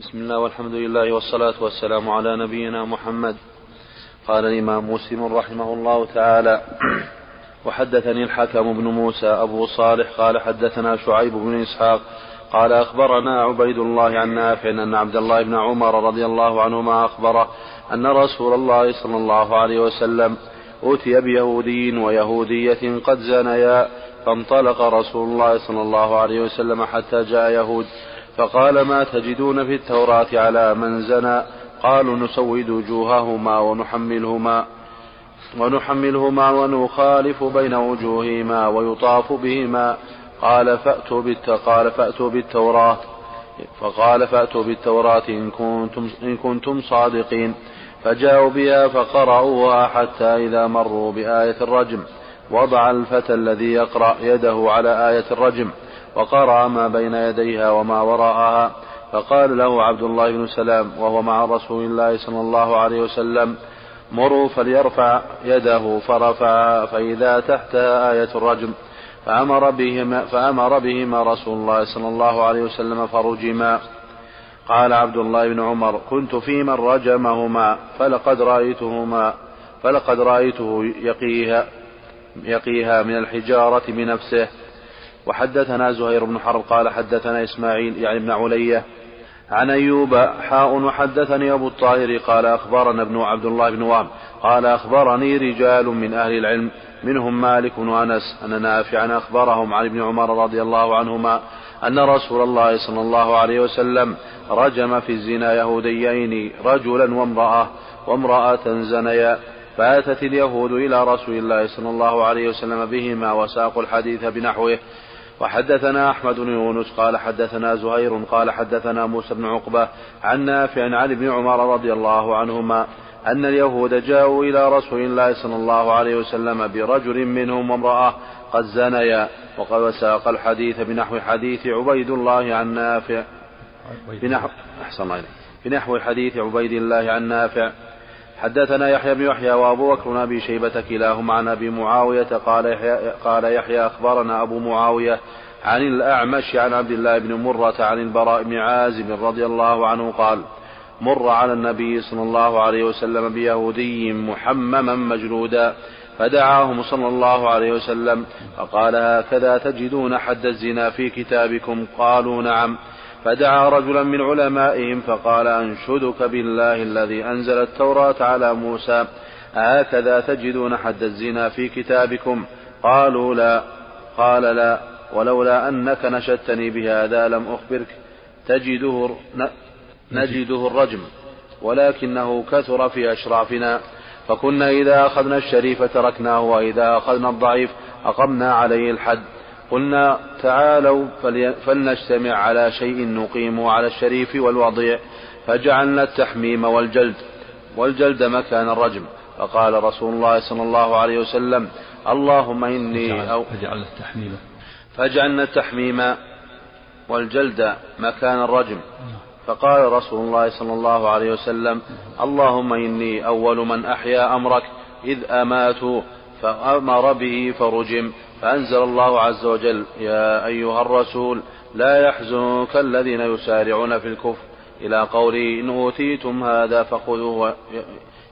بسم الله والحمد لله والصلاة والسلام على نبينا محمد. قال الإمام مسلم رحمه الله تعالى وحدثني الحكم بن موسى أبو صالح قال حدثنا شعيب بن إسحاق قال أخبرنا عبيد الله عن نافع أن عبد الله بن عمر رضي الله عنهما أخبره أن رسول الله صلى الله عليه وسلم أتي بيهودي ويهودية قد زنيا فانطلق رسول الله صلى الله عليه وسلم حتى جاء يهود فقال ما تجدون في التوراة على من زنى؟ قالوا نسود وجوههما ونحملهما ونحملهما ونخالف بين وجوههما ويطاف بهما. قال فأتوا. قال فأتوا بالتوراة. فقال فأتوا بالتوراة إن كنتم, إن كنتم صادقين. فجاءوا بها فقرأوها حتى إذا مروا بآية الرجم. وضع الفتى الذي يقرأ يده على آية الرجم. وقرأ ما بين يديها وما وراءها فقال له عبد الله بن سلام وهو مع رسول الله صلى الله عليه وسلم مروا فليرفع يده فرفعها فإذا تحتها آية الرجم فأمر بهما, فأمر بهما رسول الله صلى الله عليه وسلم فرجما. قال عبد الله بن عمر كنت في من رجمهما فلقد رأيتهما فلقد رأيته يقيها يقيها من الحجارة بنفسه وحدثنا زهير بن حرب قال حدثنا إسماعيل يعني ابن علية عن أيوب حاء وحدثني أبو الطاهر قال أخبرنا ابن عبد الله بن وهب قال أخبرني رجال من أهل العلم منهم مالك وأنس أن نافعا أخبرهم عن ابن عمر رضي الله عنهما أن رسول الله صلى الله عليه وسلم رجم في الزنا يهوديين رجلا وامرأة وامرأة زنيا فأتت اليهود إلى رسول الله صلى الله عليه وسلم بهما وساقوا الحديث بنحوه وحدثنا أحمد بن يونس قال حدثنا زهير قال حدثنا موسى بن عقبة عن نافع عن ابن عمر رضي الله عنهما أن اليهود جاءوا إلى رسول الله صلى الله عليه وسلم برجل منهم وامرأة قد زنيا وقد ساق الحديث بنحو حديث عبيد الله عن نافع بنحو أحسن الله بنحو حديث عبيد الله عن نافع حدثنا يحيى بن يحيى وابو بكر بن أبي شيبة كلاهما عن أبي معاوية قال يحيى قال يحيى أخبرنا أبو معاوية عن الأعمش عن عبد الله بن مرة عن البراء بن عازب رضي الله عنه قال مر على النبي صلى الله عليه وسلم بيهودي محمما مجلودا فدعاهم صلى الله عليه وسلم فقال هكذا تجدون حد الزنا في كتابكم؟ قالوا نعم. فدعا رجلا من علمائهم فقال أنشدك بالله الذي أنزل التوراة على موسى هكذا تجدون حد الزنا في كتابكم؟ قالوا لا. قال لا. ولولا أنك نشدتني بهذا لم أخبرك. تجده نجده الرجم ولكنه كثر في أشرافنا. فكنا إذا أخذنا الشريف تركناه وإذا أخذنا الضعيف أقمنا عليه الحد. قلنا تعالوا فلنجتمع على شيء نقيمه على الشريف والوضيع. فجعلنا التحميم والجلد والجلد مكان الرجم. فقال رسول الله صلى الله عليه وسلم اللهم إني أو فجعلنا التحميم. فجعلنا التحميم والجلد مكان الرجم. فقال رسول الله صلى الله عليه وسلم اللهم إني أول من أحيا أمرك إذ أماتوا فأمر به فرجم. فأنزل الله عز وجل يا أيها الرسول لا يحزنك الذين يسارعون في الكفر. إلى قوله إن أوتيتم هذا فخذوه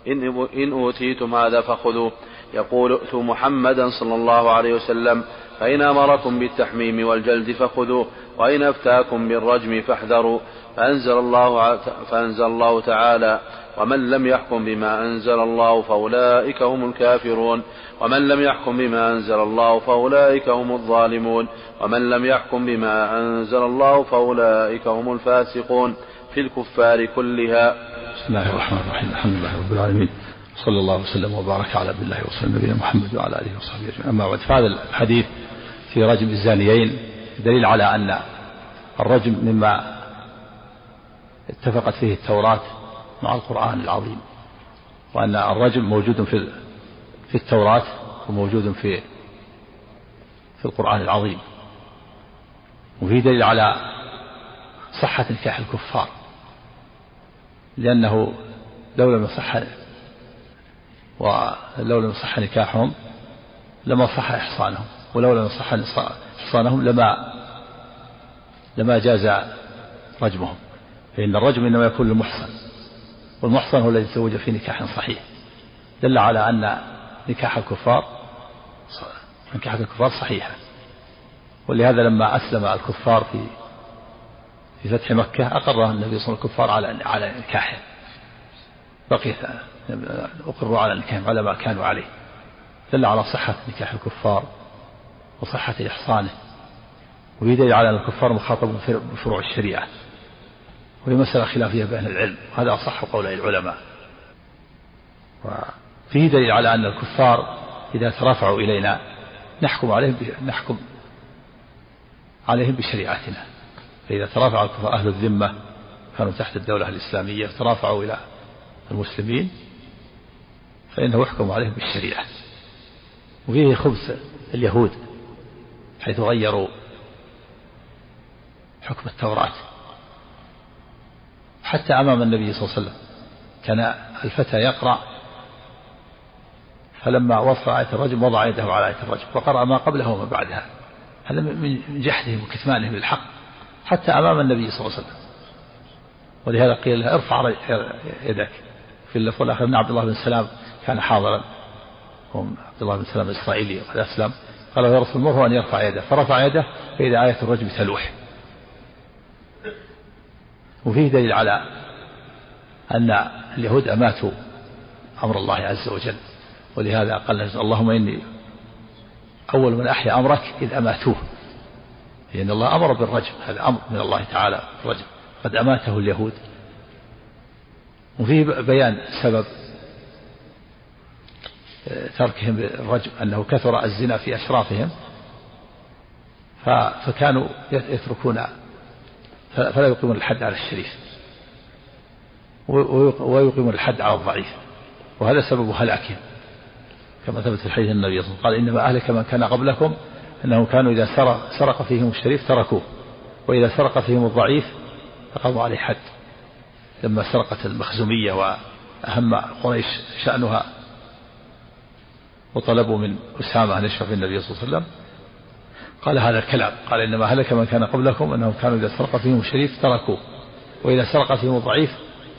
إن, إن أوتيتم هذا فخذوه. يقول ائتوا محمدا صلى الله عليه وسلم فإن أمركم بالتحميم والجلد فخذوه وإن أفتاكم بالرجم فاحذروا. فأنزل الله, فأنزل الله تعالى ومن لم يحكم بما أنزل الله فأولئك هم الكافرون ومن لم يحكم بما أنزل الله فأولئك هم الظالمون ومن لم يحكم بما أنزل الله فأولئك هم الفاسقون في الكفار كلها. بسم الله الرحمن الرحيم. الحمد لله رب العالمين. صلى الله وسلم وبارك على عبد الله ورسوله نبينا محمد وعلى آله وصحبه أجمعين. أما بعد فهذا الحديث في رجم الزانيين دليل على أن الرجم مما اتفقت فيه التوراة مع القرآن العظيم وأن الرجم موجود في في التوراة وموجود في في القرآن العظيم. وفي دليل على صحة نكاح الكفار لأنه لو لم يصح ولو لم يصح نكاحهم لما صح إحصانهم ولو لم يصح إحصانهم لما لما جاز رجمهم. فإن الرجم إنما يكون للمحصن والمحصن هو الذي تزوج في نكاح صحيح. دل على أن نكاح الكفار نكاح الكفار صحيحة. ولهذا لما أسلم الكفار في في فتح مكة أقر النبي صلى الله عليه وسلم الكفار على على نكاحه بقي أقروا على نكاحهم على ما كانوا عليه. دل على صحة نكاح الكفار وصحة إحصانه. ويدل على أن الكفار مخاطبون بفروع الشريعة. وهي مسألة خلافية بين العلم هذا أصح قول العلماء. وفيه دليل على أن الكفار إذا ترافعوا إلينا نحكم عليهم نحكم عليهم بشريعتنا. فإذا ترافع الكفار أهل الذمة كانوا تحت الدولة الإسلامية ترافعوا إلى المسلمين فإنه يحكم عليهم بالشريعة. وفيه خبث اليهود حيث غيروا حكم التوراة. حتى أمام النبي صلى الله عليه وسلم. كان الفتى يقرأ فلما وصل آية الرجم وضع يده على آية الرجم وقرأ ما قبله وما بعدها. هذا من جحدهم وكتمانهم للحق حتى أمام النبي صلى الله عليه وسلم. ولهذا قيل له ارفع يدك. في اللفظ الآخر أن عبد الله بن سلام كان حاضرا. هم عبد الله بن سلام الإسرائيلي وقد أسلم. قال يا رسول الله أن يرفع يده. فرفع يده فإذا آية الرجم تلوح. وفيه دليل على أن اليهود أماتوا أمر الله عز وجل ولهذا قال اللهم إني أول من أحيا أمرك إذ أماتوه. لأن الله أمر بالرجم هذا أمر من الله تعالى الرجم. قد أماته اليهود. وفيه بيان سبب تركهم الرجم أنه كثر الزنا في أشرافهم فكانوا يتركون فلا يقيمون الحد على الشريف. ويقيمون الحد على الضعيف. وهذا سبب هلاكهم. كما ثبت في حديث النبي صلى الله عليه وسلم قال إنما أهلك من كان قبلكم أنهم كانوا إذا سرق, سرق فيهم الشريف تركوه. وإذا سرق فيهم الضعيف أقاموا عليه حد. لما سرقت المخزومية وأهم قريش شأنها وطلبوا من أسامة أن يشفع النبي صلى الله عليه وسلم قال هذا الكلام. قال إنما هلك من كان قبلكم أنهم كانوا إذا سرق فيهم الشريف تركوه وإذا سرق فيهم الضعيف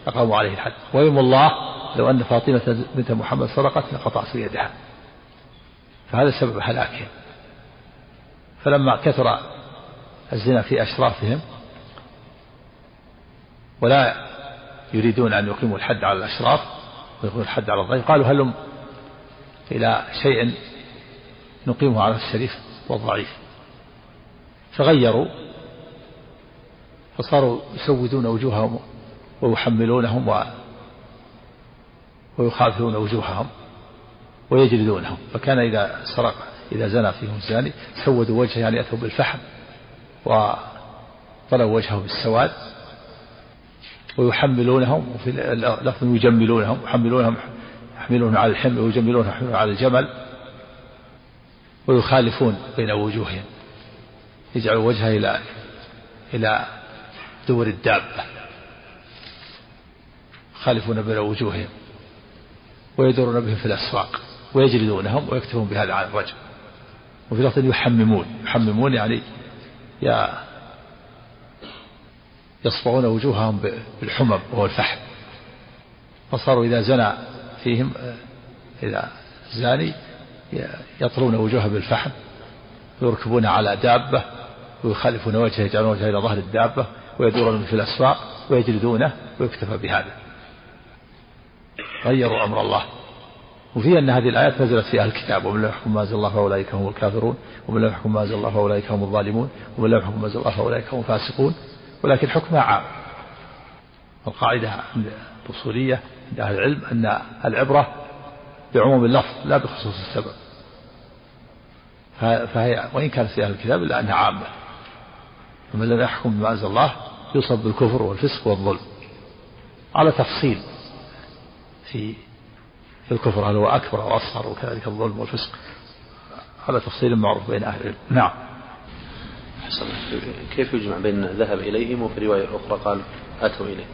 أقاموا عليه الحد. ويم الله لو أن فاطمة بنت محمد سرقت لقطعت يدها. فهذا سبب هلاكهم. فلما كثر الزنا في أشرافهم ولا يريدون أن يقيموا الحد على الأشراف ويقيموا الحد على الضعيف قالوا هلم إلى شيء نقيمه على الشريف والضعيف؟ فغيروا فصاروا يسودون وجوههم ويحملونهم و ويخافون وجوههم ويجلدونهم. فكان إذا سرق إذا زنى فيهم الزاني سودوا وجهه يعني أتوا بالفحم وطلوا وجهه بالسواد ويحملونهم وفي لفظ يجملونهم يحملونهم يحملونهم على الحمل ويجملونهم على الجمل ويخالفون بين وجوههم. يجعل وجهه إلى إلى دور الدابة. يخالفون بين وجوههم ويدورون بهم في الأسواق ويجلدونهم ويكتبون بهذا على الرجل وفي لفظ يحممون يحممون يعني يا يصفعون وجوههم بالحمم وهو الفحم. فصاروا إذا زنى فيهم إذا زاني يطرون وجوهه بالفحم ويركبون على دابة ويخالفون وجهه يجعلون وجهه إلى ظهر الدابة ويدورون في الأسواق ويجلدونه ويكتفى بهذا. غيروا أمر الله. وفي أن هذه الآيات نزلت في أهل الكتاب. ومن لا يحكم ما أنزل الله فأولئك هم الكافرون. ومن لا يحكم ما أنزل الله فأولئك هم الظالمون. ومن لا يحكم ما أنزل الله فأولئك هم الفاسقون. ولكن حكمها عام. القاعدة الأصولية عند أهل العلم أن العبرة بعموم اللفظ لا بخصوص السبب. فهي وإن كانت في أهل الكتاب إلا أنها عامة. ومن لم يحكم بما أنزل الله يصب بالكفر والفسق والظلم. على تفصيل في في الكفر هل هو أكبر أو أصغر وكذلك الظلم والفسق. على تفصيل معروف بين أهل العلم. نعم. حسن كيف يجمع بين ذهب إليهم وفي رواية أخرى قال أتوا إليه؟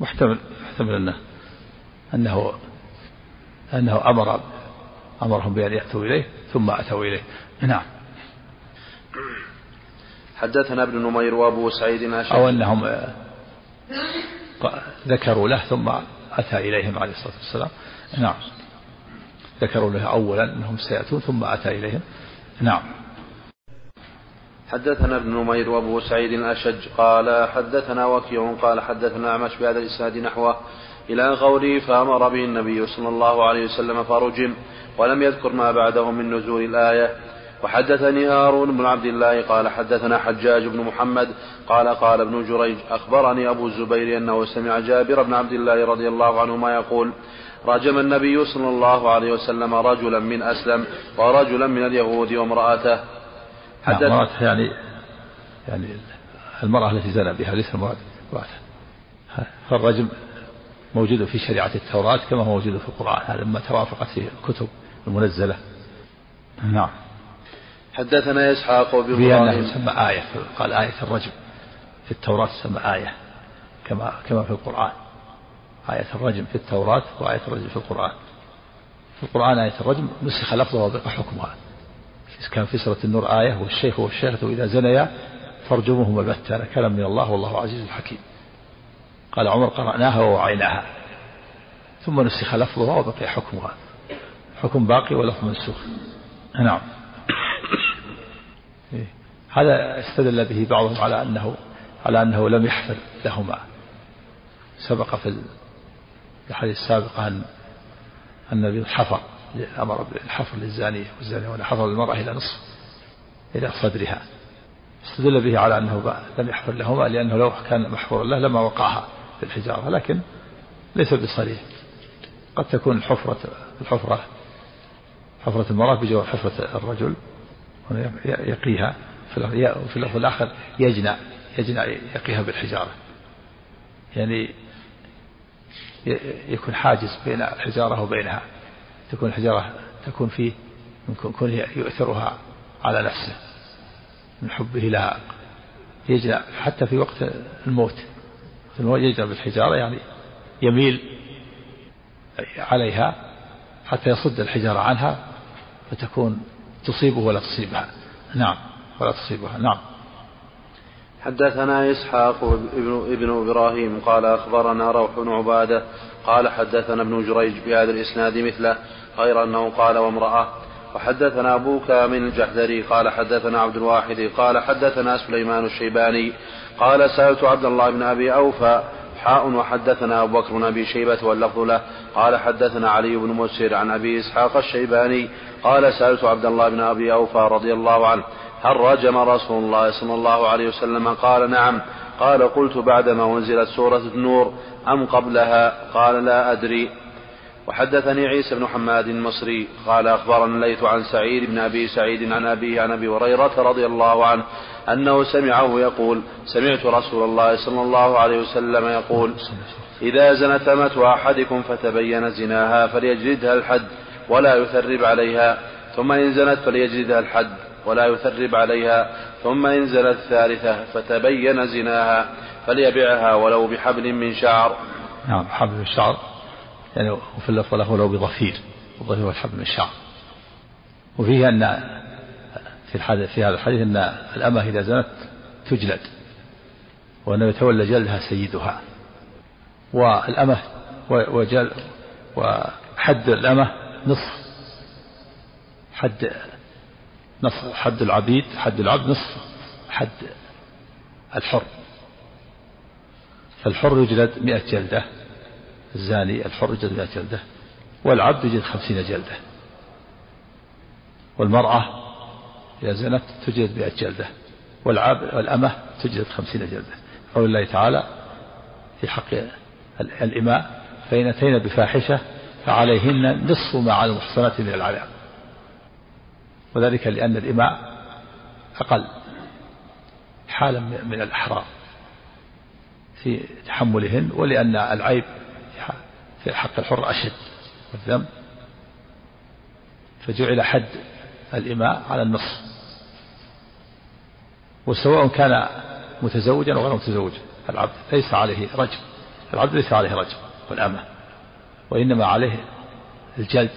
محتمل محتمل أنه أنه أنه أمر أمرهم بأن يأتوا إليه ثم أتوا إليه. نعم. حدثنا ابن نمير وابو سعيد أو أنهم ذكروا له ثم أتى إليهم عليه الصلاة والسلام. نعم. ذكروا له أولا أنهم سيأتون ثم أتى إليهم. نعم. حدثنا ابن نمير وابو سعيد الأشج قال حدثنا وكيع قال حدثنا أعمش بهذا الإسناد نحوه. إلى قوله فأمر به النبي صلى الله عليه وسلم فرجم ولم يذكر ما بعده من نزول الآية. وحدثني هارون بن عبد الله قال حدثنا حجاج بن محمد قال قال ابن جريج أخبرني أبو الزبير أنه سمع جابر بن عبد الله رضي الله عنهما يقول رجم النبي صلى الله عليه وسلم رجلا من أسلم ورجلا من اليهود وامرأته. حدث نعم يعني يعني المرأة التي زنى بها ليس المراد فالرجم موجود في شريعة التوراة كما هو موجود في القرآن هذا ما توافقت في الكتب المنزلة. نعم. حدثنا إسحاق بن سمى آية قال آية الرجم في التوراة سمى آية كما كما في القرآن. آية الرجم في التوراة وآية الرجم في القرآن. في القرآن آية الرجم نسخ لفظها وبقى حكمها. كان في سورة النور آية والشيخ والشيخة إذا زنيا فارجموهما البتة كلام من الله والله عزيز حكيم قال عمر قرأناها ووعيناها. ثم نسخ لفظها وبقي حكمها. حكم باقي ولفظ منسوخ. نعم. هذا استدل به بعضهم على أنه على أنه لم يحفر لهما. سبق في الحديث السابق أن النبي حفر أمر بالحفر للزانية والزانية وأن حفر المرأة إلى نصف إلى صدرها. استدل به على أنه لم يحفر لهما لأنه لو كان محفورا له لما وقعها في الحجارة. لكن ليس بصريح. قد تكون الحفرة الحفرة حفرة المرأة بجوار حفرة الرجل يقيها في اللفظ الآخر يجنى يجنى يقيها بالحجارة. يعني يكون حاجز بين الحجارة وبينها. تكون الحجارة تكون فيه من كونه يؤثرها على نفسه من حبه لها. يجنى حتى في وقت الموت يجنى بالحجارة يعني يميل عليها حتى يصد الحجارة عنها فتكون تصيبه ولا تصيبها. نعم. ولا تصيبها. نعم. حدثنا إسحاق ابن, ابن إبراهيم قال أخبرنا روح بن عبادة قال حدثنا ابن جريج بهذا الإسناد مثله غير أنه قال وامرأة. وحدثنا أبو كامل الجحدري قال حدثنا عبد الواحد قال حدثنا سليمان الشيباني قال سألت عبد الله بن أبي أوفى حاء وحدثنا أبو بكر بن أبي شيبة واللفظ له. قال حدثنا علي بن مسهر عن أبي إسحاق الشيباني. قال سألت عبد الله بن أبي أوفى رضي الله عنه هل رجم رسول الله صلى الله عليه وسلم؟ قال نعم. قال قلت بعدما أنزلت سورة النور أم قبلها؟ قال لا أدري. وحدثني عيسى بن حماد المصري. قال أخبرنا الليث عن سعيد بن أبي سعيد عن أبيه عن أبي هريرة رضي الله عنه أنه سمعه يقول سمعت رسول الله صلى الله عليه وسلم يقول إذا زنت أمة أحدكم فتبين زناها فليجلدها الحد ولا يثرب عليها ثم إن زنت فليجلدها الحد ولا يثرب عليها ثم إن زنت الثالثة فتبين زناها فليبعها ولو بحبل من شعر. نعم حبل من شعر. يعني وفي اللفظ له ولو بضفير الضفير هو الحبل من الشعر وفيه أن في في هذا الحديث أن الأمة إذا زنت تجلد وأنه يتولى جلدها سيدها. والأمة وجل وحد الأمة نصف. حد نصف حد العبيد حد العبد نصف حد الحر. فالحر يجلد مئة جلدة الزاني الحر يجلد مئة جلدة والعبد يجلد خمسين جلدة. والمرأة إذا زنت تجلد مئة جلدة والعبد والأمة تجلد خمسين جلدة. قول الله تعالى في حق الإماء فإن أتينا بفاحشة فعليهن نصف ما على المحصنات من العذاب. وذلك لأن الإماء أقل حالا من الأحرار في تحملهن ولأن العيب في حق الحر أشد والذنب. فجعل حد الإماء على النصف وسواء كان متزوجا أو غير متزوج العبد ليس عليه رجم. العبد ليس عليه رجم والأمة وإنما عليه الجلد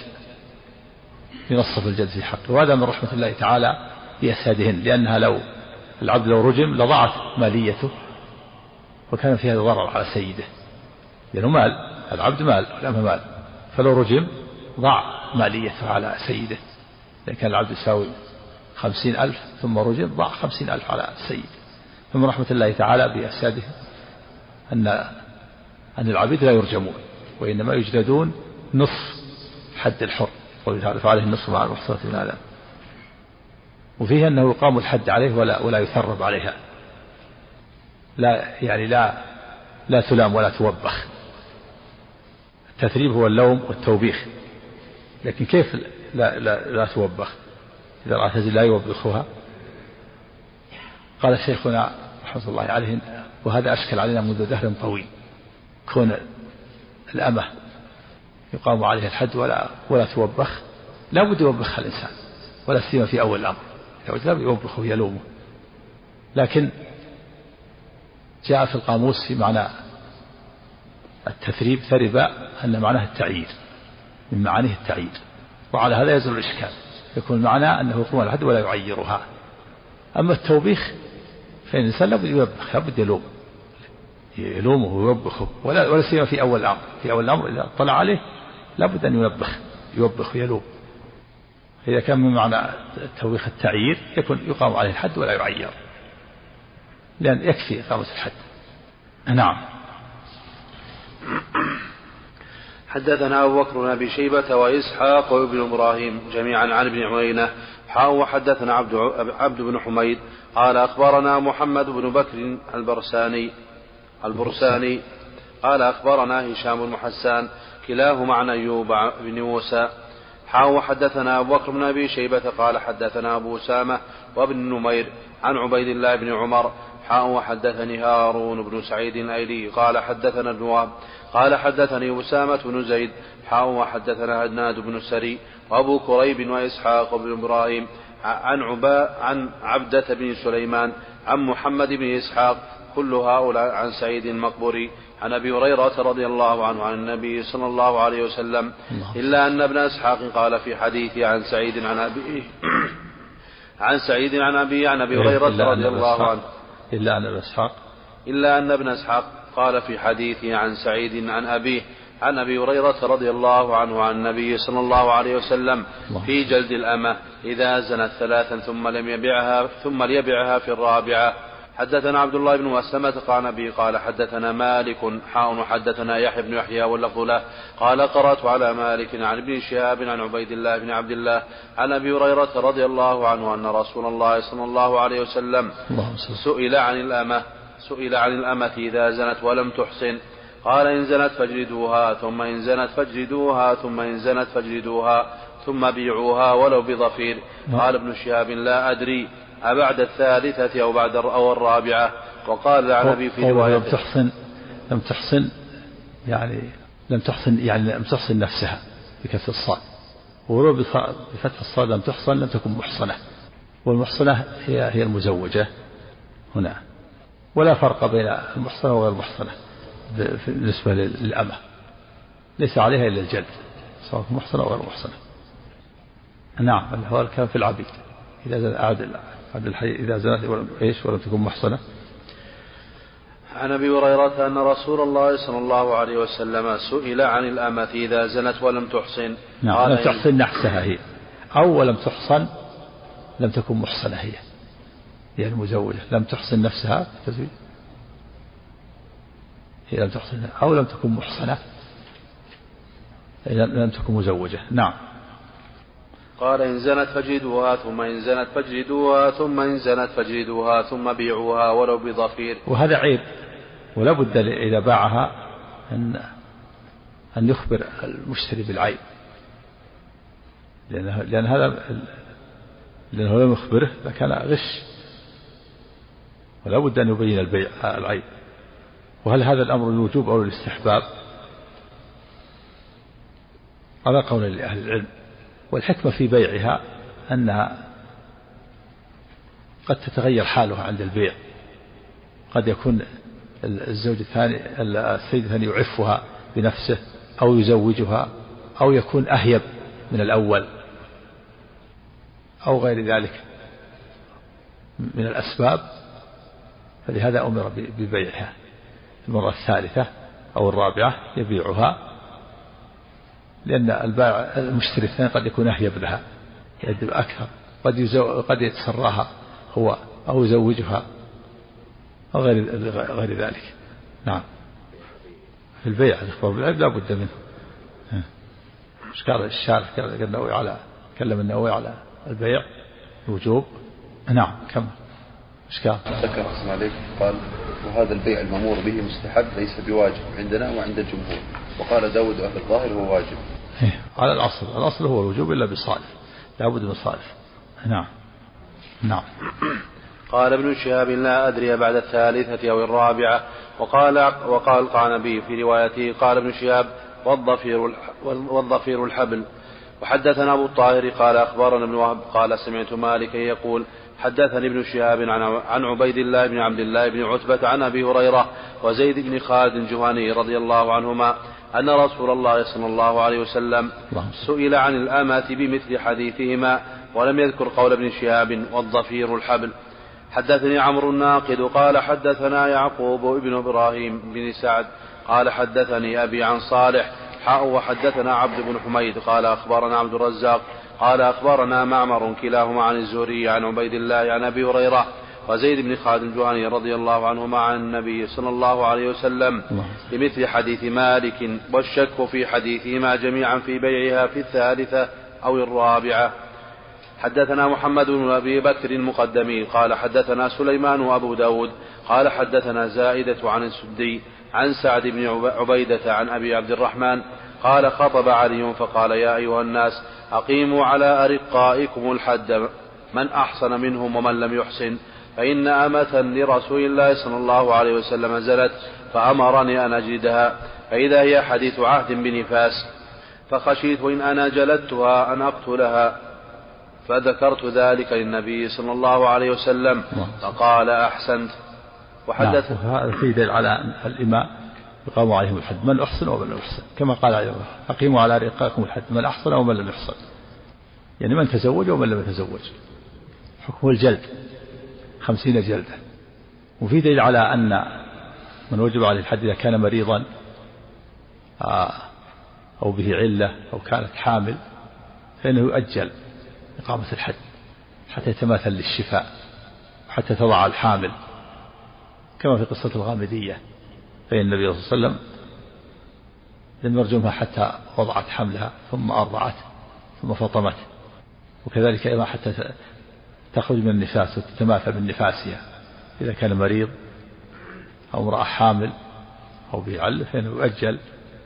ينصف الجلد في حقه. وهذا من رحمة الله تعالى بأسادهن لأنها لو العبد لو رجم لضاعت ماليته وكان في هذا ضرر على سيده. لأنه مال العبد مال والأمة مال. فلو رجم ضاع ماليته على سيده. إذا كان العبد يساوي خمسين ألف ثم رجم ضاع خمسين ألف على السيد. ثم رحمة الله تعالى بأسياده أن أن العبيد لا يرجمون وإنما يجلدون نصف حد الحر قوله تعالى فعليه النصف مع المحصنة من آدم. وفيه أنه يقام الحد عليه ولا ولا يثرب عليها. لا يعني لا لا تلام ولا توبخ. التثريب هو اللوم والتوبيخ. لكن كيف لا, لا, لا توبخ. إذا رأت لا يوبخها. قال شيخنا رحمة الله عليه وهذا أشكل علينا منذ دهر طويل. كون الأمة يقام عليها الحد ولا ولا توبخ لا بد يوبخها الإنسان ولا سيما في أول الأمر. لا يوبخه ويلومه. لكن جاء في القاموس في معنى التثريب ثرب أن معناه التعيير من معانيه التعيير. وعلى هذا يزول الإشكال. يكون المعنى أنه يقوم الحد ولا يعيرها. أما التوبيخ فإن الإنسان لابد يوبخ لابد يلوم. يلومه ويوبخه. ولا ولا سيما في أول الأمر. في أول الأمر إذا طلع عليه لابد أن يوبخ. يوبخ ويلوم. إذا كان من معنى التوبيخ التعيير يكون يقام عليه الحد ولا يعير. لأن يكفي إقامة الحد. نعم. حدثنا أبو بكر بن أبي شيبة وإسحاق وابن إبراهيم جميعا عن ابن عيينة حاء وحدثنا عبد عبد بن حميد قال أخبرنا محمد بن بكر البرساني البرساني قال أخبرنا هشام بن حسان كلاهما عن أيوب بن موسى حاء وحدثنا أبو بكر بن أبي شيبة قال حدثنا أبو أسامة وابن نمير عن عبيد الله بن عمر. حاء وحدثني هارون بن سعيد الأيلي قال حدثنا ابن وهب قال حدثني أسامة بن زيد. حاء وحدثنا هدناد بن سري وأبو كريب وإسحاق بن إبراهيم. عن عباء عن عبدة بن سليمان. عن محمد بن إسحاق. كل هؤلاء عن سعيد المقبري عن أبي هريرة رضي الله عنه عن النبي صلى الله عليه وسلم إلا أن ابن إسحاق قال في حديثه عن سعيد عن ابيه عن سعيد عن ابيه عن أبي هريرة رضي الله عنه. إلا أن ابن إسحاق. إلا أن ابن إسحاق قال في حديثه عن سعيد عن أبيه عن أبي هريرة رضي الله عنه عن النبي صلى الله عليه وسلم في جلد الأمة إذا زنت ثلاثا ثم لم يبعها ثم ليبعها في الرابعة. حدثنا عبد الله بن مسلمة قال نبي قال حدثنا مالك حاء وحدثنا يحيى بن يحيى واللفظ له. قال قرأت على مالك عن ابن شهاب عن عبيد الله بن عبد الله عن أبي هريرة رضي الله عنه أن رسول الله صلى الله عليه وسلم سئل عن الأمة سئل عن الأمة إذا زنت ولم تحسن. قال إن زنت فاجلدوها ثم إن زنت فاجلدوها ثم إن زنت فاجلدوها ثم بيعوها ولو بضفير. قال ابن شهاب لا أدري. أبعد الثالثة أو بعد أو الرابعة؟ وقال عن أبي في رواية لم تحصن لم تحصن يعني لم تحصن يعني لم تحصن نفسها بكسر الصاد. ولو بفتح الصاد لم تحصن لم تكن محصنة. والمحصنة هي هي المزوجة هنا. ولا فرق بين المحصنة وغير المحصنة بالنسبة للأمة. ليس عليها إلا الجلد سواء محصنة أو غير محصنة. نعم هو الكلام في العبيد. إذا أعد عبد الحي إذا زنت ولم إيش ولم تكن محصنة؟ عن أبي هريرة أن رسول الله صلى الله عليه وسلم سئل عن الأمة إذا زنت ولم تحصن. نعم لم تحصن نفسها هي. أو ولم تحصن لم تكن محصنة هي. هي المزوجة. لم تحصن نفسها تزويج. هي لم تحصن أو لم تكن محصنة لم تكن مزوجة. نعم. قال إن زنت فاجلدوها ثم إن زنت فاجلدوها ثم إن زنت فاجلدوها ثم بيعوها ولو بضفير. وهذا عيب ولا بد إذا باعها أن أن يخبر المشتري بالعيب. لأن لأن هذا لأنه لم يخبره لكان غش. ولا بد أن يبين البيع العيب. وهل هذا الأمر الوجوب أو الاستحباب على قول لأهل العلم. والحكمة في بيعها أنها قد تتغير حالها عند البيع. قد يكون الزوج الثاني السيد الثاني يعفها بنفسه أو يزوجها أو يكون أهيب من الأول أو غير ذلك من الأسباب. فلهذا أمر ببيعها. المرة الثالثة أو الرابعة يبيعها لأن البائع المشتري الثاني قد يكون أهيب لها يدب أكثر قد يزو قد يتسراها هو أو يزوجها أو غير غير ذلك. نعم. في البيع الإخبار بالعيب لا بد منه. مش قال الشارع قال النووي على كلم النووي على البيع الوجوب. نعم كم اشكال ذكر أحسن عليك قال وهذا البيع المأمور به مستحب ليس بواجب عندنا وعند الجمهور. وقال داود أهل الظاهر هو واجب. إيه على الأصل. الأصل هو الوجوب إلا بصالح. لابد من صالح. نعم. نعم. قال ابن شهاب لا أدري بعد الثالثة أو الرابعة. وقال وقال القعنبي في روايته قال ابن شهاب والضفير والضفير الحبل. وحدثنا أبو الطاهر قال أخبرنا ابن وهب قال سمعت مالكا يقول حدثني ابن شهاب عن عبيد الله بن عبد الله بن عتبة عن أبي هريرة وزيد بن خالد الجهني رضي الله عنهما أن رسول الله صلى الله عليه وسلم سئل عن الأمة بمثل حديثهما ولم يذكر قول ابن شهاب والضفير الحبل. حدثني عمرو الناقد قال حدثنا يعقوب ابن إبراهيم بن سعد قال حدثني أبي عن صالح حاء وحدثنا عبد بن حميد قال أخبرنا عبد الرزاق قال أخبرنا معمر كلاهما عن الزهري عن عبيد الله عن أبي هريرة وزيد بن خالد الجهني رضي الله عنهما عن النبي صلى الله عليه وسلم بمثل حديث مالك والشك في حديثهما جميعا في بيعها في الثالثة أو الرابعة. حدثنا محمد بن أبي بكر المقدمي قال حدثنا سليمان وأبو داود قال حدثنا زائدة عن السدي عن سعد بن عبيدة عن أبي عبد الرحمن قال خطب علي فقال يا أيها الناس أقيموا على أرقائكم الحد من أحسن منهم ومن لم يحسن. فإن أمة لرسول الله صلى الله عليه وسلم زلت فأمرني أن أجلدها فإذا هي حديث عهد بنفاس فخشيت إن أنا جلدتها أن أقتلها. فذكرت ذلك للنبي صلى الله عليه وسلم فقال أحسنت. وحدث نعم وهذا في دليل على الإماء يقام عليهم الحد من أحسن ومن لم يحسن كما قال عليه الله أقيموا على رقاكم الحد من أحسن ومن لم يحسن يعني من تزوج ومن لم يتزوج. حكم الجلد. خمسين جلدة وفي دليل على أن من وجب عليه الحد إذا كان مريضا آه، أو به علة أو كانت حامل فإنه يؤجل إقامة الحد حتى يتماثل للشفاء وحتى تضع الحامل. كما في قصة الغامدية فإن النبي صلى الله عليه وسلم لم يرجمها حتى وضعت حملها ثم أرضعت ثم فطمت. وكذلك أيضا حتى تخرج من النفاس وتتماثل نفاسها إذا كان مريض أو امرأة حامل أو بيعل فإنه يؤجل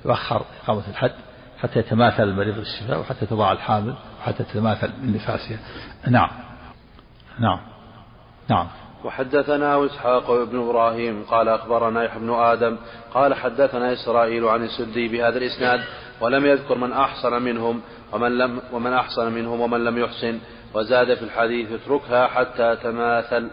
يؤخر إقامة الحد حتى يتماثل المريض بالشفاء وحتى تضع الحامل وحتى تتماثل نفاسها نعم. نعم. نعم. وحدثنا إسحاق بن إبراهيم قال أخبرنا يحيى بن آدم قال حدثنا إسرائيل عن السدي بهذا الإسناد ولم يذكر من أحسن منهم ومن لم ومن أحسن منهم ومن لم يحسن. وزاد في الحديث اتركها حتى تماثل.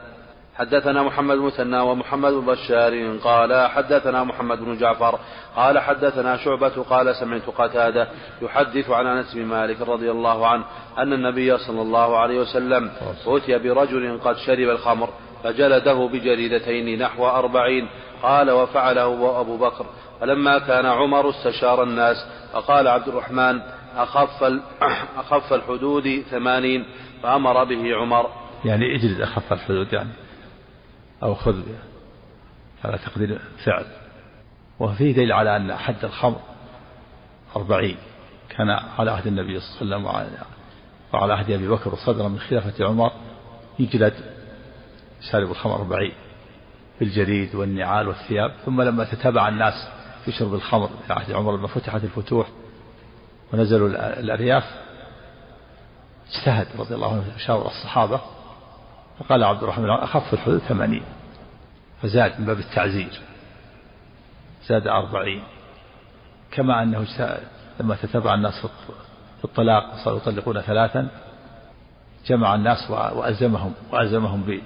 حدثنا محمد مثنى ومحمد بن بشار قال حدثنا محمد بن جعفر قال حدثنا شعبة قال سمعت قتادة يحدث عن أنس بن مالك رضي الله عنه أن النبي صلى الله عليه وسلم أتي برجل قد شرب الخمر فجلده بجريدتين نحو أربعين قال وفعله أبو بكر. فلما كان عمر استشار الناس فقال عبد الرحمن أخف, أخف الحدود ثمانين فأمر به عمر. يعني اجلد أخف الحدود يعني أو خذ على تقدير فعل. وفيه دليل على أن حد الخمر أربعين كان على عهد النبي صلى الله عليه وسلم وعلى عهد أبي بكر وصدر من خلافة عمر يجلد شارب الخمر أربعين بالجريد والنعال والثياب. ثم لما تتابع الناس في شرب الخمر في عهد عمر لما فتحت الفتوح ونزلوا الأرياف اجتهد رضي الله عنه شاور الصحابة فقال عبد الرحمن أخف الحدود ثمانين فزاد من باب التعزير زاد أربعين كما أنه لما تتبع الناس في الطلاق وصاروا يطلقون ثلاثا جمع الناس وألزمهم وألزمهم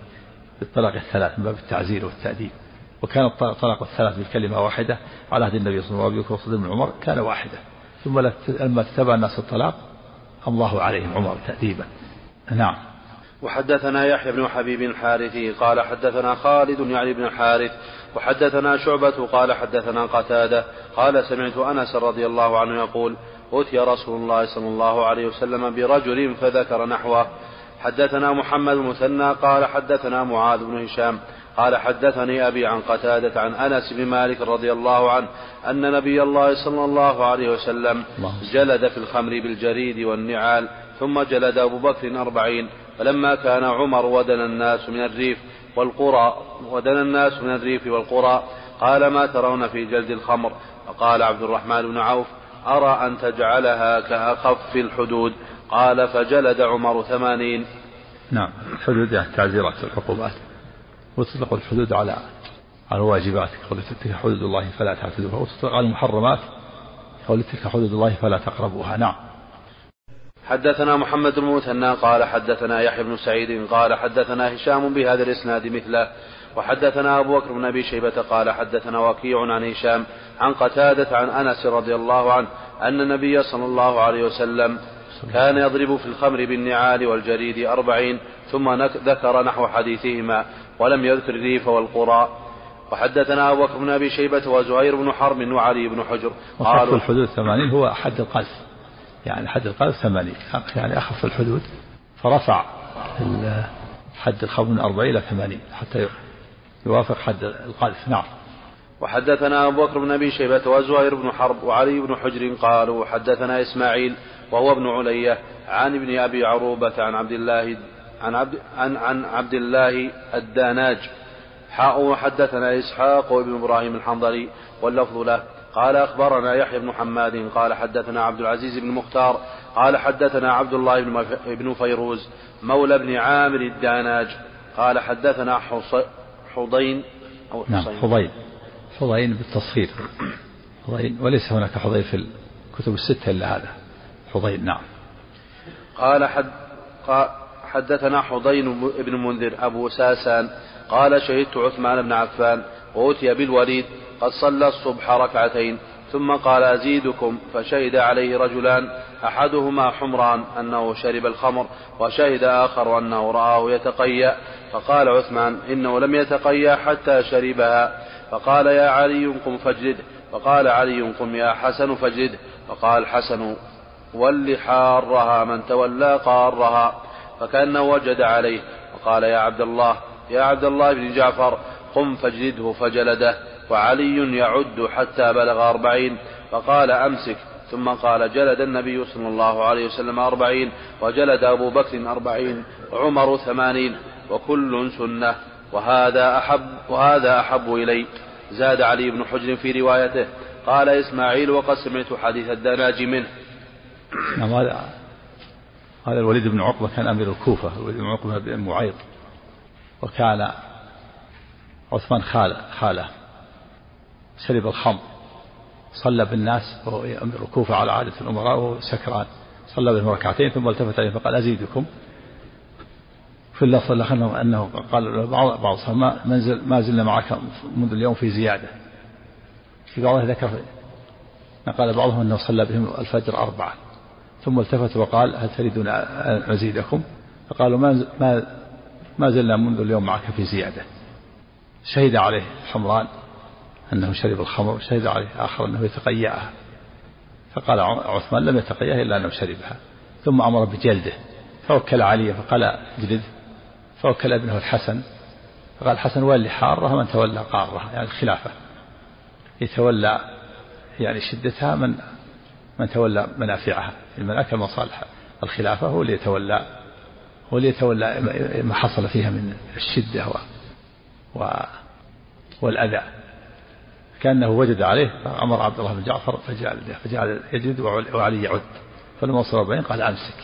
بالطلاق الثلاث من باب التعزير والتأديب. وكان الطلاق الثلاث بكلمة واحدة على عهد النبي صلى الله عليه وسلم وصدر بن عمر كان واحدة. ثم لما تتبع الناس الطلاق الله عليهم عمر تأديبا. نعم. وحدثنا يحيى بن حبيب الحارثي قال حدثنا خالد يعني بن الحارث وحدثنا شعبة قال حدثنا قتادة قال سمعت أنس رضي الله عنه يقول أتي رسول الله صلى الله عليه وسلم برجل فذكر نحوه. حدثنا محمد المثنى قال حدثنا معاذ بن هشام قال حدثني أبي عن قتادة عن أنس بن مالك رضي الله عنه أن نبي الله صلى الله عليه وسلم جلد في الخمر بالجريد والنعال ثم جلد أبو بكر أربعين فلما كان عمر ودن الناس من الريف والقرى ودنا الناس من الريف والقرى قال ما ترون في جلد الخمر؟ فقال عبد الرحمن بن عوف أرى أن تجعلها كأخف الحدود؟ قال فجلد عمر ثمانين. نعم الحدود يعني تعزيرات العقوبات وتطلق الحدود على على الواجبات. قول تلك حدود الله فلا تعتدوها. وتطلق على المحرمات قول تلك حدود الله فلا تقربوها. نعم. حدثنا محمد بن مثنى قال حدثنا يحيى بن سعيد قال حدثنا هشام بهذا الإسناد مثله. وحدثنا أبو بكر بن أبي شيبة قال حدثنا وكيع عن هشام عن قتادة عن أنس رضي الله عنه أن النبي صلى الله عليه وسلم كان يضرب في الخمر بالنعال والجريد أربعين ثم ذكر نحو حديثهما. ولم يذكر الريف والقرى وحدثنا أبو بكر بن أبي شيبة وزهير بن حرب وعلي بن حجر. قالوا الحدود ثمانين هو حد القذف يعني حد القذف ثمانين. يعني أخف الحدود. فرفع حد الخمر من أربعين إلى ثمانين حتى يوافق حد القذف نعم. وحدثنا أبو بكر بن أبي شيبة وزهير بن حرب وعلي بن حجر قالوا حدثنا إسماعيل وهو ابن علية عن ابن أبي عروبة عن عبد الله عن عبد عن, عن عبد الله الداناج. حاء وحدثنا إسحاق وابن إبراهيم الحنظلي واللفظ له. قال أخبرنا يحيى بن حماد قال حدثنا عبد العزيز بن مختار قال حدثنا عبد الله بن فيروز مولى بن عامر الداناج. قال حدثنا حضين أو نعم حضين. حضين بالتصغير حضين وليس هناك حضين في الكتب الستة إلا هذا. حضين نعم. قال حد حدثنا حضين بن منذر أبو ساسان قال شهدت عثمان بن عفان وأتي بالوليد قد صلى الصبح ركعتين ثم قال أزيدكم فشهد عليه رجلان أحدهما حمران أنه شرب الخمر وشهد آخر أنه رآه يتقيأ فقال عثمان إنه لم يتقيأ حتى شربها فقال يا علي قم فاجلده فقال علي قم يا حسن فاجلده فقال حسن ول حارها من تولى قارها فكأنه وجد عليه. وقال يا عبد الله يا عبد الله بن جعفر قم فاجلده فجلده وعلي يعد حتى بلغ أربعين. فقال أمسك. ثم قال جلد النبي صلى الله عليه وسلم أربعين وجلد أبو بكر أربعين وعمر ثمانين وكل سنة. وهذا أحب وهذا أحب إلي. زاد علي بن حجر في روايته قال إسماعيل وقد سمعت حديث الدناج منه. نعم هذا الوليد بن عقبة كان أمير الكوفة الوليد بن عقبة بن معيط وكان عثمان خاله خالة شرب الخمر صلى بالناس وهو أمير الكوفة على عادة الأمراء وهو سكران صلى بهم ركعتين ثم التفت عليه فقال أزيدكم. في اللفظ الآخر أنه قال بعض بعض ما منزل ما زلنا معك منذ اليوم في زيادة. في بعضها ذكر قال بعضهم أنه صلى بهم الفجر أربعة. ثم التفت وقال هل تريدون أن أزيدكم؟ فقالوا ما ما ما زلنا منذ اليوم معك في زيادة. شهد عليه حمران أنه شرب الخمر شهد عليه آخر أنه يتقيأها. فقال عثمان لم يتقيأها إلا أنه شربها. ثم أمر بجلده. فوكل علي فقال اجلده فوكل ابنه الحسن. فقال الحسن ولي حارة من تولى قارة يعني الخلافة. يتولى يعني شدتها من من تولى منافعها من أكل مصالح الخلافة هو اللي يتولى هو اللي يتولى ما حصل فيها من الشدة و, و والأذى. كأنه وجد عليه فأمر عبد الله بن جعفر فجعل فجعل يجد وعلي يعد. فلما وصل أربعين قال أمسك.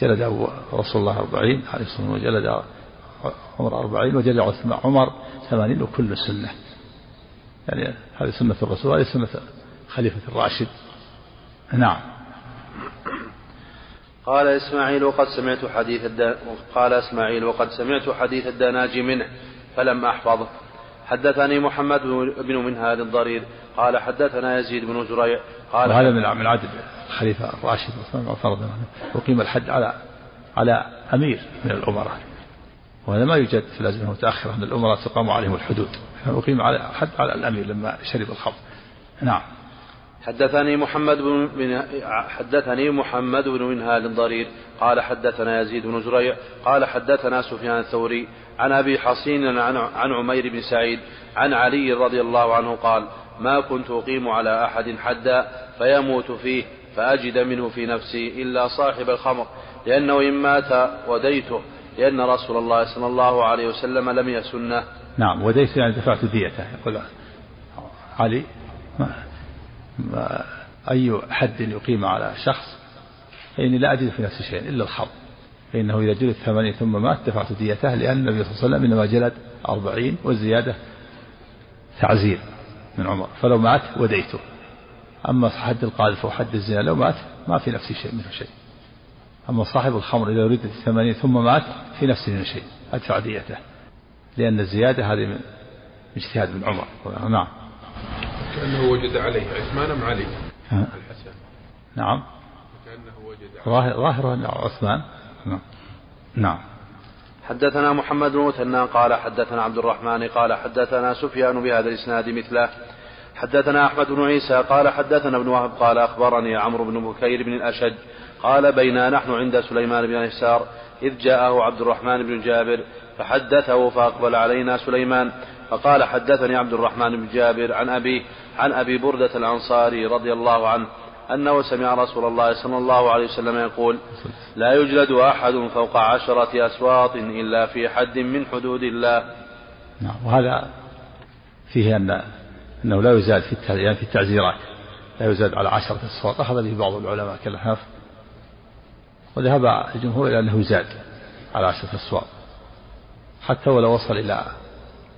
جلد رسول الله أربعين عليه الصلاة والسلام وجلد عمر أربعين وجلد عثمان عمر ثمانين وكل سنة. يعني هذه سنة الرسول هذه سنة خليفة الراشد. نعم. قال إسماعيل وقد سمعت حديث الدان قال إسماعيل وقد سمعت حديث الدناج منه فلم أحفظه حدثني محمد بن منهاد الضرير قال حدثنا يزيد بن زريع قال وهذا من من عدد الخليفة الراشد عثمان بن عفان وقيم الحد على على أمير من الأمراء. وهذا ما يوجد في الأزمة المتأخرة أن الأمراء تقام عليهم الحدود. أقيم على حد على الأمير لما شرب الخمر. نعم. حدثني محمد بن حدثني محمد بن منهال ضرير قال حدثنا يزيد بن زريع قال حدثنا سفيان الثوري عن أبي حصين عن عن عمير بن سعيد عن علي رضي الله عنه قال ما كنت أقيم على أحد حدا فيموت فيه فأجد منه في نفسي إلا صاحب الخمر لأنه إن مات وديته لأن رسول الله صلى الله عليه وسلم لم يسنه. نعم وديته يعني دفعت ديته يقول علي أي حد يقيم على شخص فإني لا أجد في نفسي شيء إلا الخمر. فإنه إذا جلد ثمانية ثم مات دفعت ديته لأن النبي صلى الله عليه وسلم إنما جلد أربعين والزيادة تعزير من عمر. فلو مات وديته. أما حد القاذف وحد الزنا لو مات ما في نفسي شيء منه شيء. أما صاحب الخمر إذا ردت الثمانية ثم مات في نفسي منه شيء أدفع ديته. لأن الزيادة هذه من اجتهاد من عمر. نعم. كأنه وجد عليه عثمان أم علي؟ الحسن. نعم. كأنه وجد ظاهر ظاهر عثمان. نعم. نعم. حدثنا محمد بن مثنى قال حدثنا عبد الرحمن قال حدثنا سفيان بهذا الإسناد مثله. حدثنا أحمد بن عيسى قال حدثنا ابن وهب قال أخبرني عمرو بن بكير بن الأشج قال بينا نحن عند سليمان بن يسار إذ جاءه عبد الرحمن بن جابر فحدثه فأقبل علينا سليمان فقال حدثني عبد الرحمن بن جابر عن ابيه عن أبي بردة الأنصاري رضي الله عنه أنه سمع رسول الله صلى الله عليه وسلم يقول لا يجلد أحد فوق عشرة أسواط إلا في حد من حدود الله. نعم وهذا فيه أن أنه لا يزاد في يعني في التعزيرات لا يزاد على عشرة أسواط أخذ به بعض العلماء كالحنف وذهب الجمهور إلى أنه يزاد على عشرة أسواط حتى ولو وصل إلى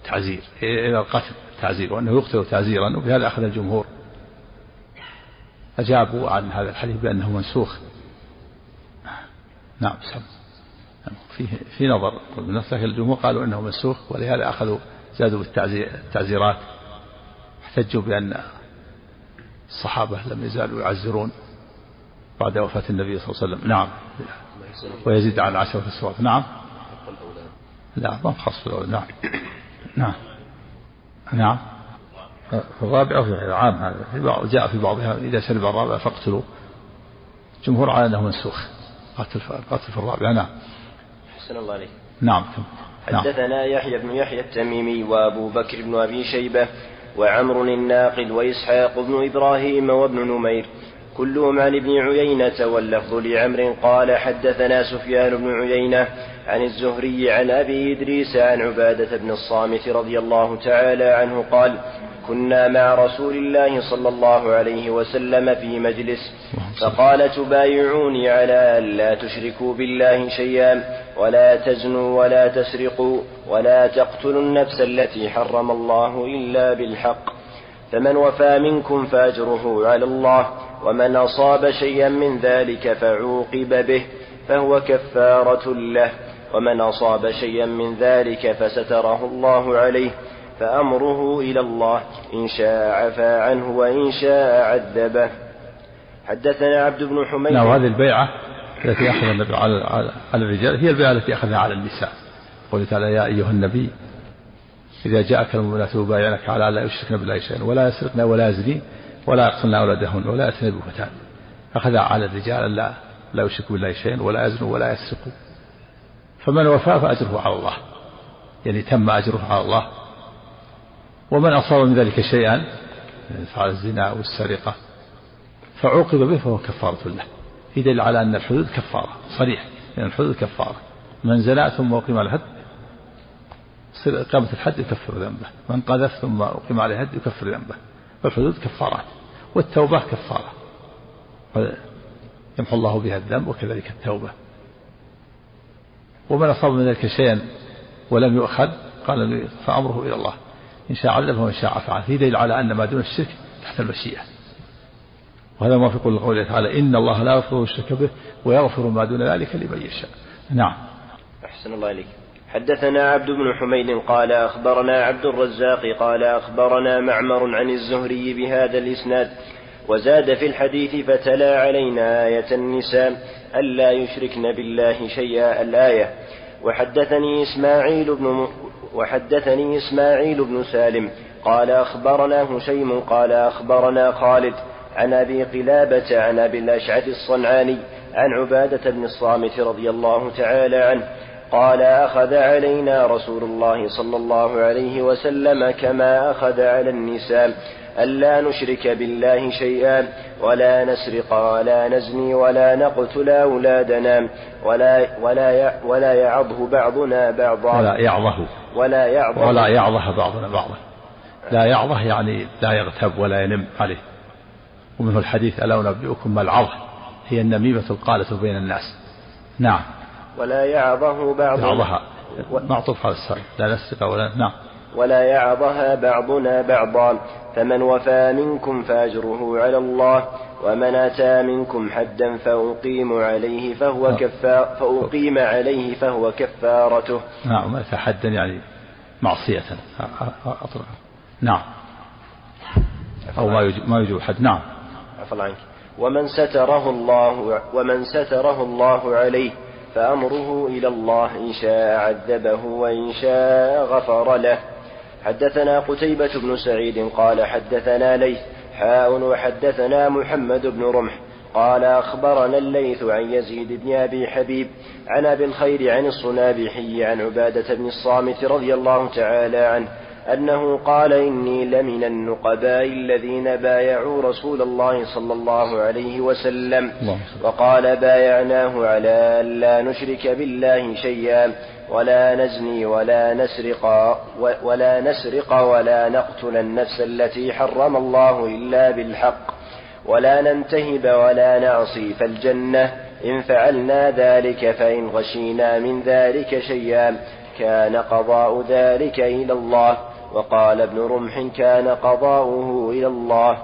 تعزير إلى القتل تعزير وأنه يقتل تعزيرا وبهذا أخذ الجمهور. أجابوا عن هذا الحديث بأنه منسوخ. نعم سم. فيه في نظر. بالنص لكن الجمهور قالوا إنه منسوخ ولهذا أخذوا زادوا بالتعزيرات احتجوا بأن الصحابة لم يزالوا يعزرون بعد وفاة النبي صلى الله عليه وسلم. نعم. ويزيد على عشرة أسواق نعم. لا ما خاص نعم. نعم. نعم. في الرابع في العام هذا. في بعض جاء في بعضها إذا شرب الرابع فاقتلوا جمهور على أنه منسوخ. قتل قتل في الرابع. نعم. أحسن الله عليك. نعم. حدثنا نعم. يحيى بن يحيى التميمي وأبو بكر بن أبي شيبة وعمر الناقد وإسحاق بن إبراهيم وابن نمير. كلهم عن ابن عيينة واللفظ لعمر قال حدثنا سفيان بن عيينة عن الزهري عن أبي إدريس عن عبادة بن الصامت رضي الله تعالى عنه قال كنا مع رسول الله صلى الله عليه وسلم في مجلس فقال تبايعوني على أن لا تشركوا بالله شيئا ولا تزنوا ولا تسرقوا ولا تقتلوا النفس التي حرم الله إلا بالحق. فمن وفى منكم فأجره على الله ومن أصاب شيئا من ذلك فعوقب به فهو كفارة له. ومن أصاب شيئا من ذلك فستره الله عليه فأمره إلى الله إن شاء عفا عنه وإن شاء عذبه. حدثنا عبد بن حميد. نعم هذه البيعة التي أخذ النبي على, على الرجال هي البيعة التي أخذها على النساء. قوله تعالى يا أيها النبي إذا جاءك المؤمنات يبايعنك على لا يشركن بالله شيئا ولا يسرقن ولا يزنين ولا يقتلن أولادهن ولا يأتين ببهتان. أخذها على الرجال لا لا يشركوا بالله شيئا ولا يزنوا ولا يسرقوا. فمن وفى فأجره على الله. يعني تم أجره على الله. ومن أصاب من ذلك شيئا فعل الزنا والسرقة فعوقب به فهو كفارة له. في دليل على أن الحدود كفارة. صريح. لأن الحدود كفارة. من زنا ثم أقيم على الحد إقامة الحد يكفر ذنبه. من قذف ثم أقيم عليه الحد يكفر ذنبه. فالحدود كفارات والتوبة كفارة. يمحو الله بها الذنب وكذلك التوبة. ومن أصاب من ذلك شيئا ولم يؤخذ قال فأمره إلى الله. إن شاء عذبه وإن شاء عفى عنه في دليل على أن ما دون الشرك تحت المشيئة. وهذا ما في قول قوله تعالى إن الله لا يغفر الشرك به ويغفر ما دون ذلك لمن يشاء. نعم. أحسن الله إليك. حدثنا عبد بن حميد قال أخبرنا عبد الرزاق قال أخبرنا معمر عن الزهري بهذا الإسناد وزاد في الحديث فتلا علينا آية النساء. ألا يشركن بالله شيئا الآية وحدثني إسماعيل بن. وحدثني إسماعيل بن سالم قال أخبرنا هشيم قال أخبرنا خالد عن أبي قلابة عن أبي الأشعث الصنعاني عن عبادة بن الصامت رضي الله تعالى عنه قال أخذ علينا رسول الله صلى الله عليه وسلم كما أخذ على النساء ألا نشرك بالله شيئا ولا نسرق ولا نزني ولا نقتل أولادنا ولا ولا ولا يعظه بعضنا بعضا. ولا يعظه ولا يعظه ولا يعظه بعضنا بعضا. لا يعظه يعني لا يغتب ولا ينم عليه. ومنه الحديث ألا أنبئكم ما العظه هي النميمة القالة بين الناس. نعم. ولا يعظه بعضنا يعظها معطوف على السائل لا نسرق ولا نعم. ولا يعظها بعضنا بعضا فمن وفى منكم فأجره على الله ومن أتى منكم حدا فأقيم عليه فهو كفار فأقيم عليه فهو كفارته. نعم أتى حدا يعني معصية. أطلق نعم. أو ما يجب ما يجب حد. نعم. عفوا عنك. ومن ستره الله ومن ستره الله عليه فأمره إلى الله إن شاء عذبه وإن شاء غفر له. حدثنا قتيبة بن سعيد قال حدثنا ليث حاء وحدثنا محمد بن رمح قال أخبرنا الليث عن يزيد بن أبي حبيب عن أبي الخير عن الصنابحي عن عبادة بن الصامت رضي الله تعالى عنه أنه قال إني لمن النقباء الذين بايعوا رسول الله صلى الله عليه وسلم وقال بايعناه على أن لا نشرك بالله شيئا ولا نزني ولا نسرق ولا نسرق ولا نقتل النفس التي حرم الله إلا بالحق ولا ننتهب ولا نعصي فالجنة إن فعلنا ذلك فإن غشينا من ذلك شيئا كان قضاء ذلك إلى الله. وقال ابن رمح كان قضاؤه إلى الله.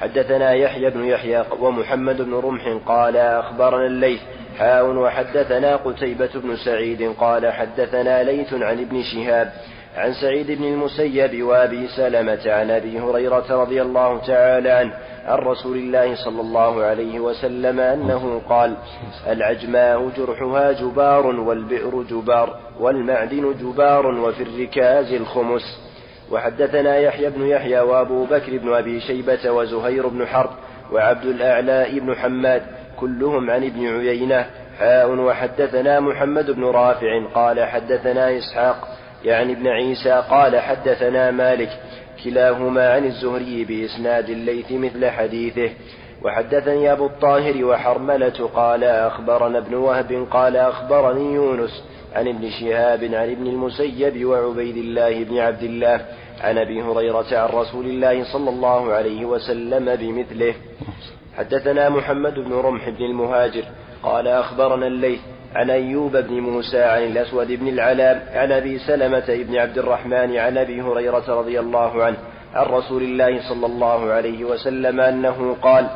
حدثنا يحيى بن يحيى ومحمد بن رمح قال أخبرنا الليث حاء وحدثنا قتيبة بن سعيد قال حدثنا ليث عن ابن شهاب عن سعيد بن المسيب وأبي سلمة عن أبي هريرة رضي الله تعالى عنه عن رسول الله صلى الله عليه وسلم أنه قال: العجماء جرحها جبار والبئر جبار والمعدن جبار وفي الركاز الخمس. وحدثنا يحيى بن يحيى وأبو بكر بن أبي شيبة وزهير بن حرب وعبد الأعلى بن حماد كلهم عن ابن عيينة حاء وحدثنا محمد بن رافع قال حدثنا إسحاق يعني ابن عيسى قال حدثنا مالك كلاهما عن الزهري بإسناد الليث مثل حديثه. وحدثني أبو الطاهر وحرملة قال أخبرنا ابن وهب قال أخبرني يونس عن ابن شهاب عن ابن المسيب وعبيد الله بن عبد الله عن أبي هريرة عن رسول الله صلى الله عليه وسلم بمثله. حدثنا محمد بن رمح بن المهاجر قال أخبرنا الليث عن أيوب بن موسى عن الأسود بن العلاء عن أبي سلمة بن عبد الرحمن عن أبي هريرة رضي الله عنه عن رسول الله صلى الله عليه وسلم أنه قال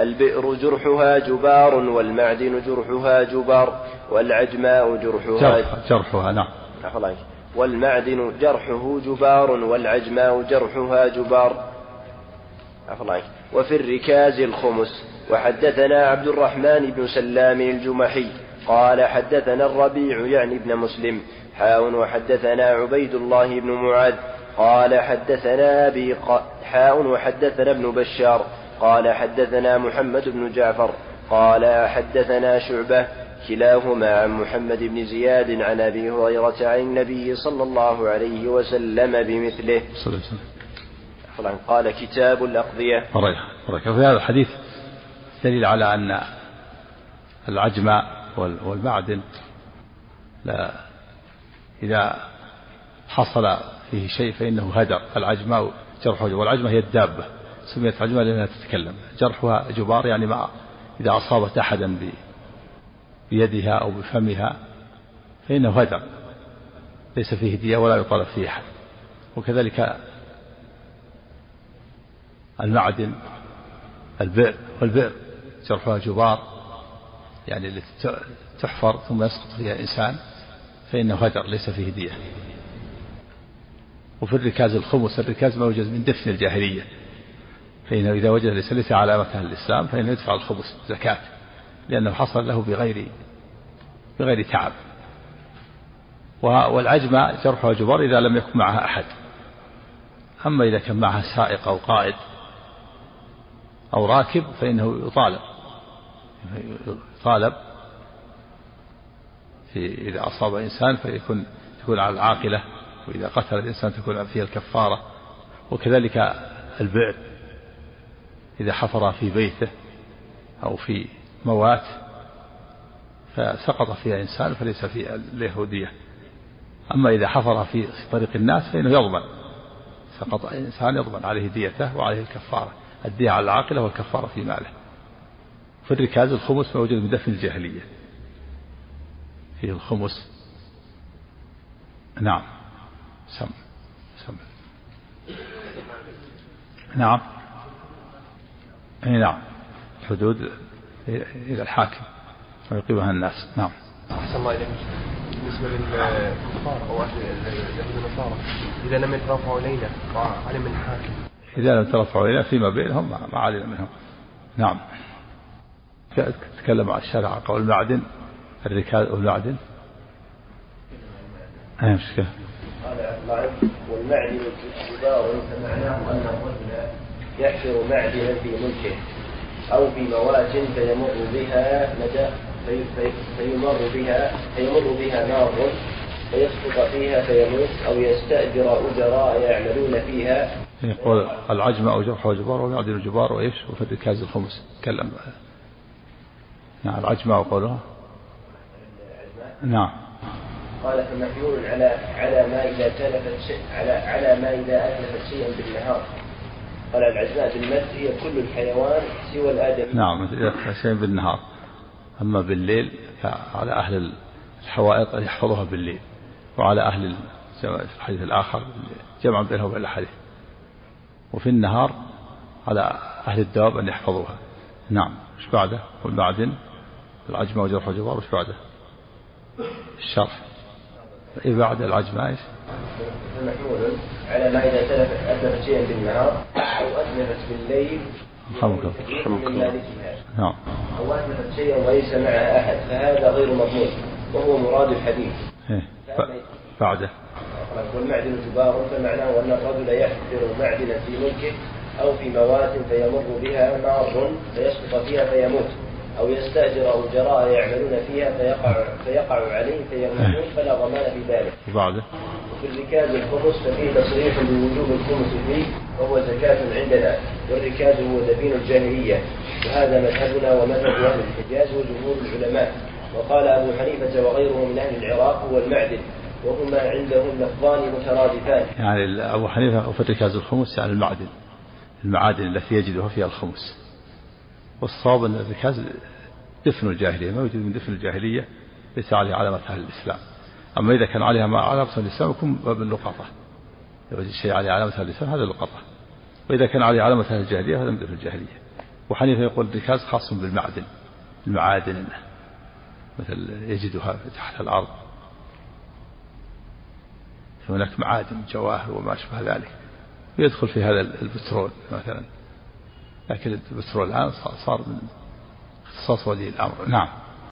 البئر جرحها جبار والمعدن جرحها جبار والعجماء جرحها جرح جرحها نعم. والمعدن جرحه جبار والعجماء جرحها جبار. وفي الركاز الخمس وحدثنا عبد الرحمن بن سلام الجمحي قال حدثنا الربيع يعني ابن مسلم حاء وحدثنا عبيد الله بن معاذ قال حدثنا أبي حاء وحدثنا ابن بشار قال حدثنا محمد بن جعفر قال حدثنا شعبة كلاهما عن محمد بن زياد عن أبي هريرة عن النبي صلى الله عليه وسلم بمثله. صلى الله عليه وسلم. قال كتاب الأقضية. في هذا الحديث دليل على أن العجماء والمعدن لا إذا حصل فيه شيء فإنه هدر العجماء جرح والعجمة هي الدابة سميت عجمة لأنها تتكلم جرحها جبار يعني ما إذا أصابت أحدا بيدها أو بفمها فإنه هدر ليس فيه دية ولا يطالب فيه أحد. وكذلك المعدن البئر والبئر جرحها جبار يعني التي تحفر ثم يسقط فيها إنسان فإنه هدر ليس فيه دية. وفي الركاز الخمس الركاز ما يوجد من دفن الجاهلية. فإنه إذا وجد ليس ليس علامة أهل الإسلام فإنه يدفع الخبز زكاة لأنه حصل له بغير بغير تعب. والعجمة جرح وجبر إذا لم يكن معها أحد. أما إذا كان معها سائق أو قائد أو راكب فإنه يطالب. يطالب في إذا أصاب إنسان فيكون تكون على العاقلة وإذا قتل الإنسان تكون فيها الكفارة وكذلك البئر إذا حفر في بيته أو في موات فسقط فيها إنسان فليس في اليهودية. أما إذا حفر في طريق الناس فإنه يضمن سقط إنسان يضمن عليه ديته وعليه الكفارة الدية على العاقلة والكفارة في ماله. في الركاز الخمس موجود من دفن الجاهلية. فيه الخمس. نعم. سم. سم. نعم. إي نعم. حدود إلى الحاكم. ويقيمها الناس. نعم. أحسن الله إليك. بالنسبة للكفار أو اليهود النصارى إذا لم يترفعوا إلينا وعلم الحاكم. إذا لم يترفعوا إلينا فيما بينهم ما علم منهم. نعم. تكلم عن الشرع قول المعدن الركاز والمعدن أي مشكلة. قال والمعدن جدار فمعناه أن الرجل يحفر معدنا في ملكه أو في موات فيمر بها مدى فيمر بها فيمر بها نار فيسقط فيها فيموت أو يستأجر أجراء يعملون فيها. يقول العجمة أو جرح وجبار ومعدن الجبار وإيش وفي الركاز الخمس. تكلم. نعم العجمة وقولها نعم. قال فمحمول على على ما إذا تلفت شيء على على ما إذا أتلفت شيئا بالنهار. قال العجماء بالمد هي كل الحيوان سوى الآدمي. نعم شيء بالنهار. أما بالليل فعلى أهل الحوائط أن يحفظوها بالليل. وعلى أهل الحديث الآخر جمع بينه وبين الحديث. وفي النهار على أهل الدواب أن يحفظوها. نعم. إيش بعده؟ والمعدن العجمة وجرح وجبار وش بعده؟ الشرح. إيه بعد العجمة إيش؟ محمول على ما إذا تلفت أتلفت شيئا بالنهار أو أتلفت بالليل رحمك نعم. أو أتلفت شيئا وليس معها أحد فهذا غير مضمون وهو مراد الحديث إيه بعده. والمعدن جبار فمعناه أن الرجل يحفر معدنا في ملكه أو في موات فيمر بها نار فيسقط فيها فيموت. أو يستأجر أجراء يعملون فيها فيقع فيقع عليه فيموتون فلا ضمان في ذلك. وبعده؟ وفي الركاز الخمس ففيه تصريح بوجوب الخمس فيه وهو زكاة عندنا والركاز هو دفين الجاهلية وهذا مذهبنا ومذهب أهل الحجاز وجمهور العلماء وقال أبو حنيفة وغيره من أهل العراق هو المعدن وهما عندهم لفظان مترادفان. يعني أبو حنيفة وفي الركاز الخمس يعني المعدن المعادن التي يجدها فيها الخمس والصواب أن الركاز دفن الجاهلية ما يوجد من دفن الجاهلية ليس عليه علامة أهل الإسلام. أما إذا كان عليها علامة الإسلام يكون باب اللقطة. إذا وجد شيء عليه علامة أهل الإسلام هذا اللقطة. وإذا كان عليه علامة أهل الجاهلية هذا من دفن الجاهلية. وحنيفة يقول الركاز خاص بالمعدن المعادن مثل يجدها تحت الأرض. هناك معادن جواهر وما أشبه ذلك. ويدخل في هذا البترول مثلا. لكن البترول الآن صار من اختصاص ولي الأمر. نعم.